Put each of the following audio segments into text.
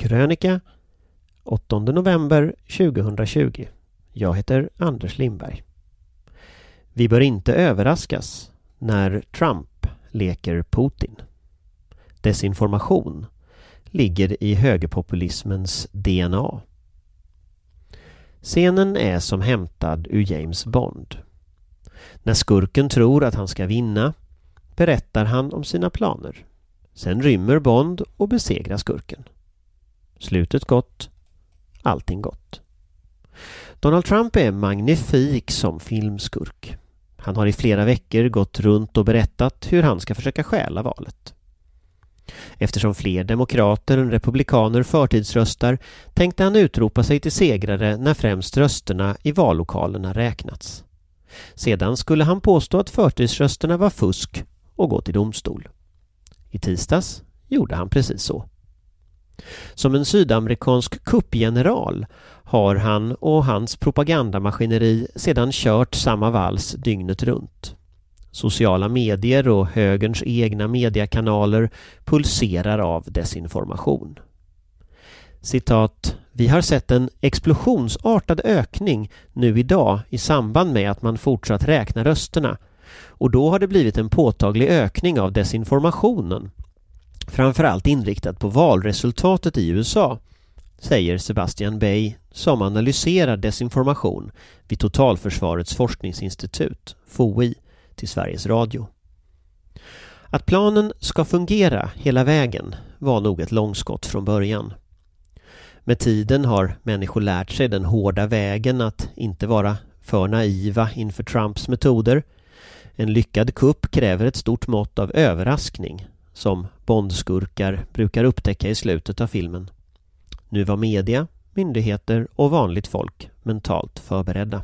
Krönika 8 november 2020. Jag heter Anders Lindberg. Vi bör inte överraskas när Trump leker Putin. Desinformation ligger i högerpopulismens DNA. Scenen är som hämtad ur James Bond. När skurken tror att han ska vinna berättar han om sina planer. Sen rymmer Bond och besegrar skurken. Slutet gott, allting gott. Donald Trump är magnifik som filmskurk. Han har i flera veckor gått runt och berättat hur han ska försöka stjäla valet. Eftersom fler demokrater än republikaner förtidsröstar tänkte han utropa sig till segrare när främst rösterna i vallokalerna räknats. Sedan skulle han påstå att förtidsrösterna var fusk och gå till domstol. I tisdags gjorde han precis så. Som en sydamerikansk kuppgeneral har han och hans propagandamaskineri sedan kört samma vals dygnet runt. Sociala medier och högerns egna mediekanaler pulserar av desinformation. Citat. Vi har sett en explosionsartad ökning nu idag i samband med att man fortsatt räkna rösterna och då har det blivit en påtaglig ökning av desinformationen. Framförallt inriktat på valresultatet i USA, säger Sebastian Bay som analyserar desinformation vid Totalförsvarets forskningsinstitut, FOI, till Sveriges Radio. Att planen ska fungera hela vägen var nog ett långskott från början. Med tiden har människor lärt sig den hårda vägen att inte vara för naiva inför Trumps metoder en lyckad kupp kräver ett stort mått av överraskning som Bondskurkar brukar upptäcka i slutet av filmen. Nu var media, myndigheter och vanligt folk mentalt förberedda.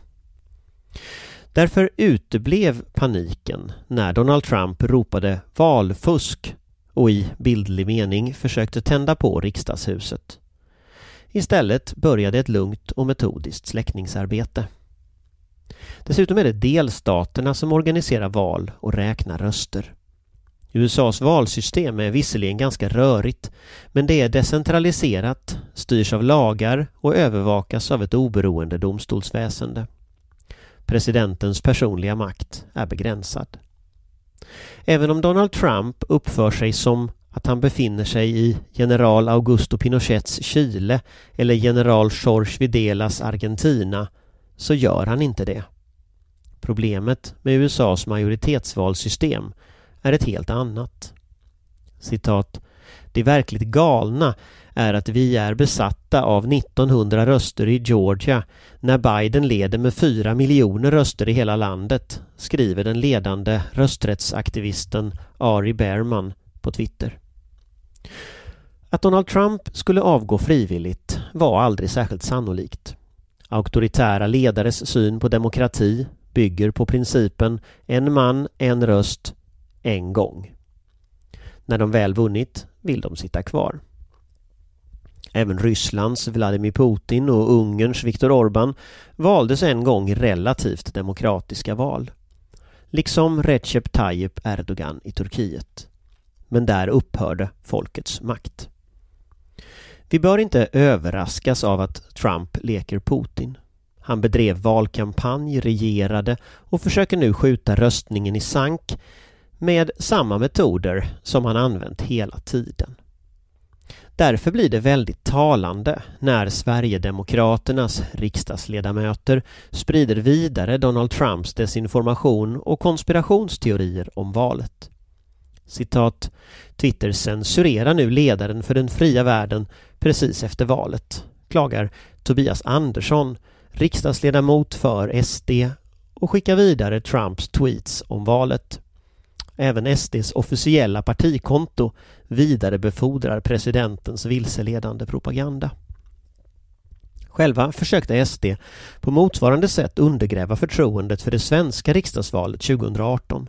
Därför uteblev paniken när Donald Trump ropade valfusk och i bildlig mening försökte tända på riksdagshuset. Istället började ett lugnt och metodiskt släckningsarbete. Dessutom är det delstaterna som organiserar val och räknar röster. USAs valsystem är visserligen ganska rörigt men det är decentraliserat, styrs av lagar och övervakas av ett oberoende domstolsväsende. Presidentens personliga makt är begränsad. Även om Donald Trump uppför sig som att han befinner sig i general Augusto Pinochets Chile eller general Jorge Videlas Argentina så gör han inte det. Problemet med USAs majoritetsvalsystem är ett helt annat. Citat. Det verkligt galna är att vi är besatta av 1900 röster i Georgia när Biden leder med 4 miljoner röster i hela landet, skriver den ledande rösträttsaktivisten Ari Berman på Twitter. Att Donald Trump skulle avgå frivilligt var aldrig särskilt sannolikt. Auktoritära ledares syn på demokrati bygger på principen en man, en röst, en gång. När de väl vunnit vill de sitta kvar. Även Rysslands Vladimir Putin och Ungerns Viktor Orbán valdes en gång i relativt demokratiska val. Liksom Recep Tayyip Erdogan i Turkiet. Men där upphörde folkets makt. Vi bör inte överraskas av att Trump leker Putin. Han bedrev valkampanj, regerade och försöker nu skjuta röstningen i sank med samma metoder som han använt hela tiden. Därför blir det väldigt talande när Sverigedemokraternas riksdagsledamöter sprider vidare Donald Trumps desinformation och konspirationsteorier om valet. Citat Twitter censurerar nu ledaren för den fria världen precis efter valet, klagar Tobias Andersson, riksdagsledamot för SD och skickar vidare Trumps tweets om valet. Även SDs officiella partikonto vidarebefordrar presidentens vilseledande propaganda. Själva försökte SD på motsvarande sätt undergräva förtroendet för det svenska riksdagsvalet 2018.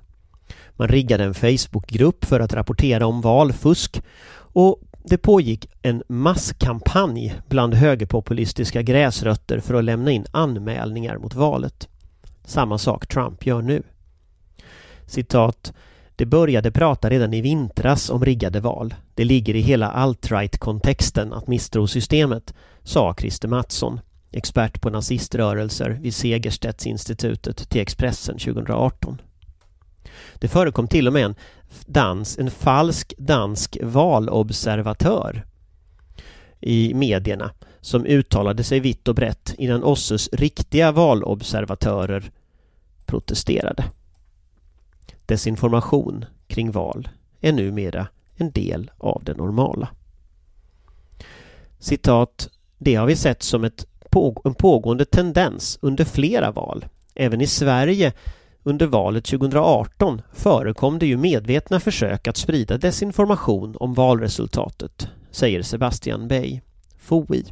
Man riggade en Facebookgrupp för att rapportera om valfusk och det pågick en masskampanj bland högerpopulistiska gräsrötter för att lämna in anmälningar mot valet. Samma sak Trump gör nu. Citat det började prata redan i vintras om riggade val. Det ligger i hela alt-right-kontexten att misstro systemet, sa Christer Mattsson, expert på naziströrelser vid Segerstedtinstitutet till Expressen 2018. Det förekom till och med en, dans, en falsk dansk valobservatör i medierna som uttalade sig vitt och brett innan OSSEs riktiga valobservatörer protesterade. Desinformation kring val är numera en del av det normala. Citat. Det har vi sett som ett påg en pågående tendens under flera val. Även i Sverige under valet 2018 förekom det ju medvetna försök att sprida desinformation om valresultatet, säger Sebastian Bey, FOI.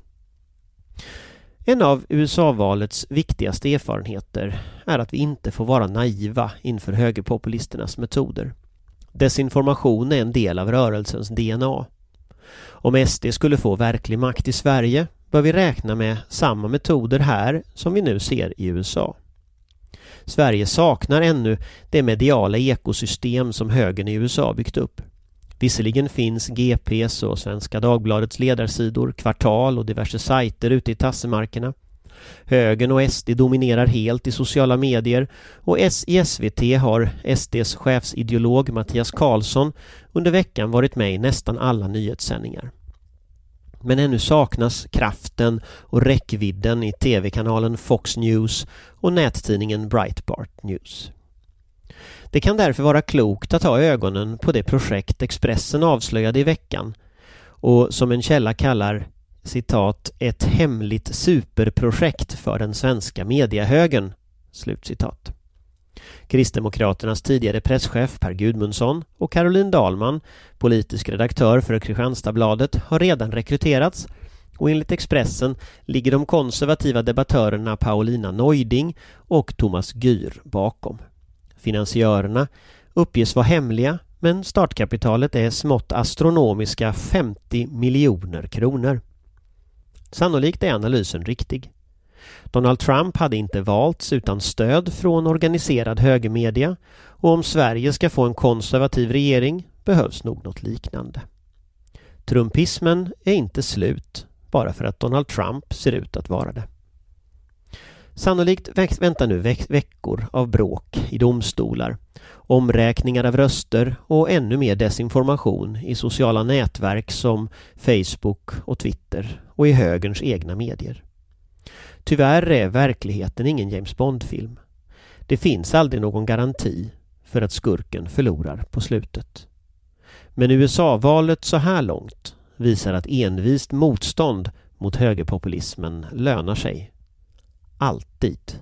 En av USA-valets viktigaste erfarenheter är att vi inte får vara naiva inför högerpopulisternas metoder. Desinformation är en del av rörelsens DNA. Om SD skulle få verklig makt i Sverige bör vi räkna med samma metoder här som vi nu ser i USA. Sverige saknar ännu det mediala ekosystem som högern i USA byggt upp. Visserligen finns GPs och Svenska Dagbladets ledarsidor, kvartal och diverse sajter ute i tassemarkerna. Högern och SD dominerar helt i sociala medier och i SVT har SDs chefsideolog Mattias Karlsson under veckan varit med i nästan alla nyhetssändningar. Men ännu saknas kraften och räckvidden i tv-kanalen Fox News och nättidningen Breitbart News. Det kan därför vara klokt att ha ögonen på det projekt Expressen avslöjade i veckan och som en källa kallar citat ett hemligt superprojekt för den svenska mediahögern. Slutcitat. Kristdemokraternas tidigare presschef Per Gudmundsson och Caroline Dahlman, politisk redaktör för Kristianstadsbladet, har redan rekryterats och enligt Expressen ligger de konservativa debattörerna Paulina Neuding och Thomas Gyr bakom. Finansiörerna uppges vara hemliga men startkapitalet är smått astronomiska 50 miljoner kronor. Sannolikt är analysen riktig. Donald Trump hade inte valts utan stöd från organiserad högermedia och om Sverige ska få en konservativ regering behövs nog något liknande. Trumpismen är inte slut bara för att Donald Trump ser ut att vara det. Sannolikt väntar nu veck veckor av bråk i domstolar, omräkningar av röster och ännu mer desinformation i sociala nätverk som Facebook och Twitter och i högerns egna medier. Tyvärr är verkligheten ingen James Bond-film. Det finns aldrig någon garanti för att skurken förlorar på slutet. Men USA-valet så här långt visar att envist motstånd mot högerpopulismen lönar sig. Alltid.